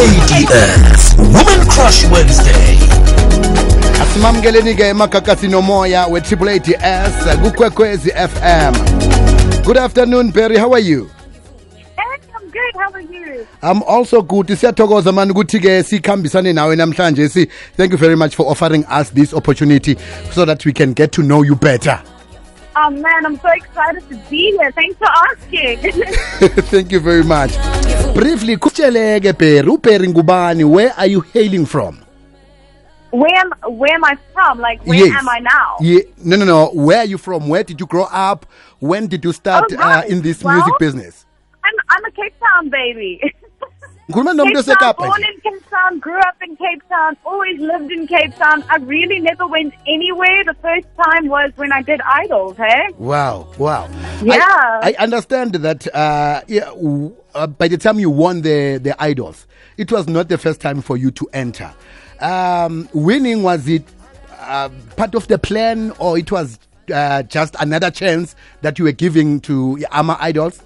ADS Woman Crush Wednesday asimamkeleni-ke emagagasi nomoya we-triple ads kukwekwezi fm good afternoon berry how are you I'm good. How are you? i'm also good siyathokoza mani ukuthi-ke sikhambisane nawe namhlanje si thank you very much for offering us this opportunity so that we can get to know you better Oh man, I'm so excited to be here. Thanks for asking. thank you very much kutsheleke ngubani where are you hailing from where am where am I from? Like where Yes. am I now? Yeah, no, no, no. Where are you from? Where did you grow up? When did you start Oh, right. uh, in this Well- music business? I'm I'm a Cape Town baby. Ngikhuluma nomuntu Cape Town, osekapa born in Cape Town, grew up in Cape Town, always lived in Cape Town. I really never went anywhere. The first time was when I did Idols, hey? Wow, wow. Yeah. I, I understand that uh, yeah, uh, by the time you won the, the idols, it was not the first time for you to enter. Um, winning, was it uh, part of the plan or it was uh, just another chance that you were giving to Ama Idols?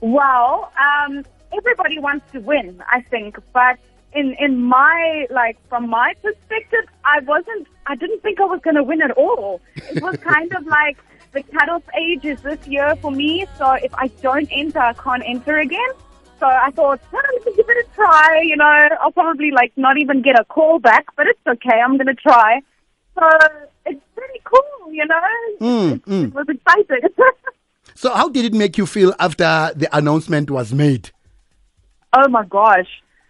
Well, um, everybody wants to win, I think, but in in my like from my perspective, I wasn't. I didn't think I was going to win at all. It was kind of like the cutoff age is this year for me, so if I don't enter, I can't enter again. So I thought, well, let's give it a try. You know, I'll probably like not even get a call back, but it's okay. I'm going to try. So it's pretty cool, you know. Mm, it, mm. it was exciting. So, how did it make you feel after the announcement was made? Oh my gosh.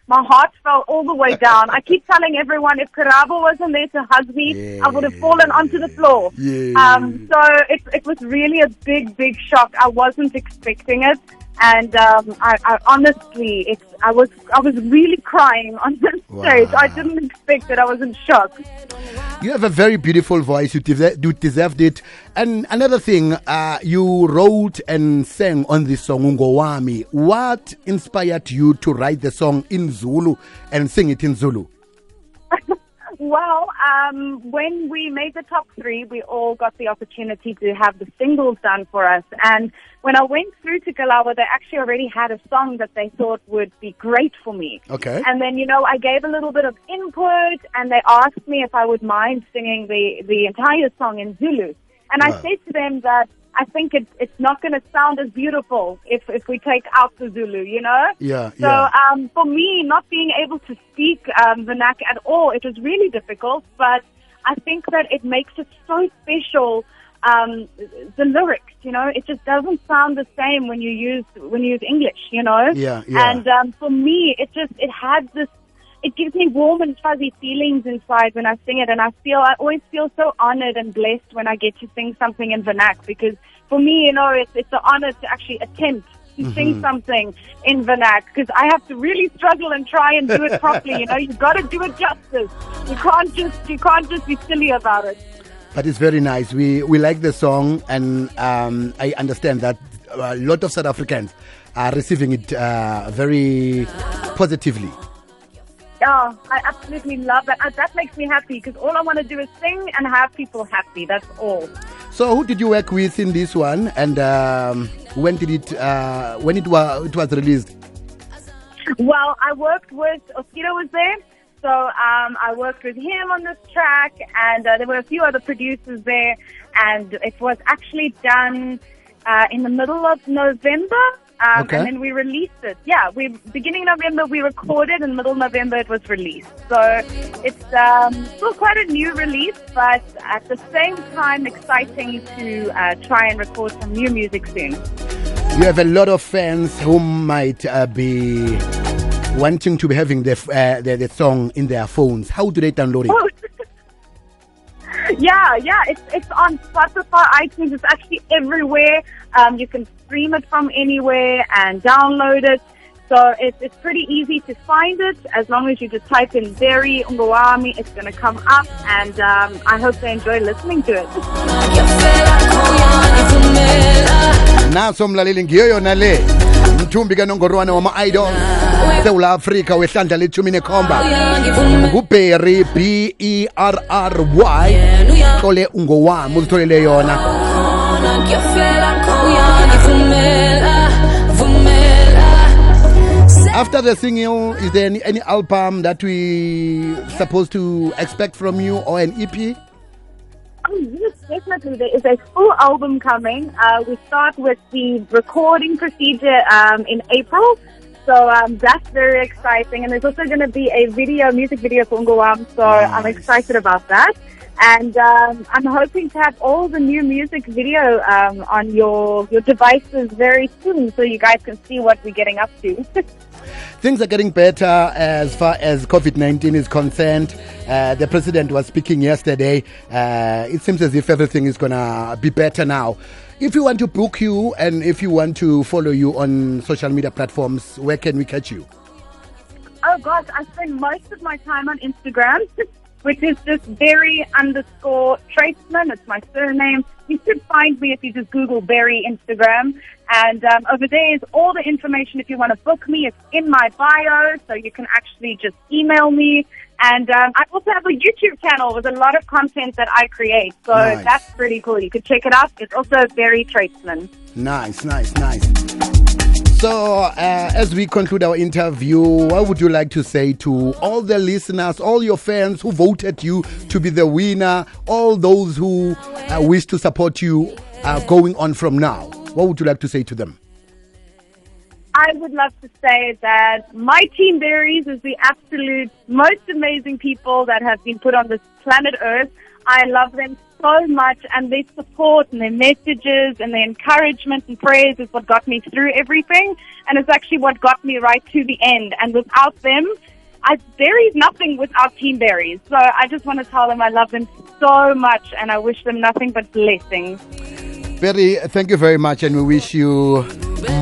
My heart fell all the way down. I keep telling everyone if Karabo wasn't there to hug me, I would have fallen onto the floor. Yeah. Um, so it, it was really a big, big shock. I wasn't expecting it. And um, I, I honestly, it's, I was I was really crying on the stage. I didn't expect it. I was in shock. You have a very beautiful voice. You, deserve, you deserved it. And another thing, uh, you wrote and sang on this song, Ungowami. What inspired you to write the song in Zulu and sing it in Zulu? Well, um, when we made the top three, we all got the opportunity to have the singles done for us. And when I went through to Kalawa, they actually already had a song that they thought would be great for me. Okay. And then, you know, I gave a little bit of input and they asked me if I would mind singing the, the entire song in Zulu. And I said to them that I think it's, it's not going to sound as beautiful if, if we take out the Zulu, you know? Yeah, So yeah. um, for me, not being able to speak um, the Vernac at all, it was really difficult. But I think that it makes it so special. Um, the lyrics, you know, it just doesn't sound the same when you use when you use English, you know. Yeah, yeah. And um, for me, it just it has this. It gives me warm and fuzzy feelings inside when I sing it, and I feel I always feel so honored and blessed when I get to sing something in Vernac because for me, you know, it's it's an honor to actually attempt to sing something in Vernac because I have to really struggle and try and do it properly. You know, you've got to do it justice. You can't just you can't just be silly about it. But it's very nice. We, we like the song, and um, I understand that a lot of South Africans are receiving it uh, very positively. Yeah, I absolutely love that. Uh, That makes me happy because all I want to do is sing and have people happy. That's all. So, who did you work with in this one, and um, when did it uh, when it was it was released? Well, I worked with Oskido was there, so um, I worked with him on this track, and uh, there were a few other producers there, and it was actually done uh, in the middle of November. Um, Okay. And then we released it. Yeah, we beginning November we recorded, and middle November it was released. So it's um, still quite a new release, but at the same time exciting to uh, try and record some new music soon. You have a lot of fans who might uh, be wanting to be having the, uh, the the song in their phones. How do they download it? Oh. Yeah, yeah, it's it's on Spotify, iTunes. It's actually everywhere. Um, you can stream it from anywhere and download it. So it's it's pretty easy to find it as long as you just type in Berry Ungowami. It's going to come up, and um, I hope they enjoy listening to it. naso mlaleli ngiyo yona le mthumbi kanongorwana wama-idol sewula afrika wehlandla lethumi nekhomba. Nguberry b e r r y. Hlole ungowami uzitholele yona. After the single, is there any, any album that we supposed to expect from you or an EP? Oh, yes, definitely. There is a full album coming. Uh, we start with the recording procedure um, in April. So um, that's very exciting. And there's also going to be a video, music video for Ngawam. So I'm excited about that. And um, I'm hoping to have all the new music video um, on your, your devices very soon so you guys can see what we're getting up to. Things are getting better as far as COVID 19 is concerned. Uh, the president was speaking yesterday. Uh, it seems as if everything is going to be better now. If you want to book you and if you want to follow you on social media platforms, where can we catch you? Oh gosh, I spend most of my time on Instagram, which is just Berry underscore Trytsman. It's my surname. You should find me if you just Google Berry Instagram. And um, over there is all the information if you want to book me. It's in my bio, so you can actually just email me. And um, I also have a YouTube channel with a lot of content that I create. So Nice. that's pretty cool. You can check it out. It's also Berry Trytsman. Nice, nice, nice. So, uh, as we conclude our interview, what would you like to say to all the listeners, all your fans who voted you to be the winner, all those who uh, wish to support you uh, going on from now? What would you like to say to them? I would love to say that my team berries is the absolute most amazing people that have been put on this planet Earth. I love them so much and their support and their messages and their encouragement and prayers is what got me through everything and it's actually what got me right to the end. And without them, I, is nothing without Team Berries. So I just want to tell them I love them so much and I wish them nothing but blessings. Berry, thank you very much, and we wish you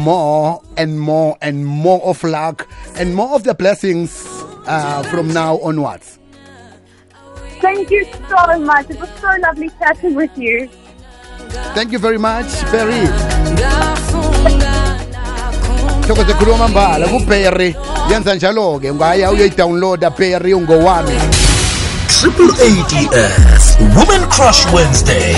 more and more and more of luck and more of the blessings uh, from now onwards. Thank you so much. It was so lovely chatting with you. Thank you very much, Perry. thokoze khuluma mbala kuperry yenza njalo-ke ungaya uyoyidownloada perry ungowami Triple ADS woman Crush Wednesday.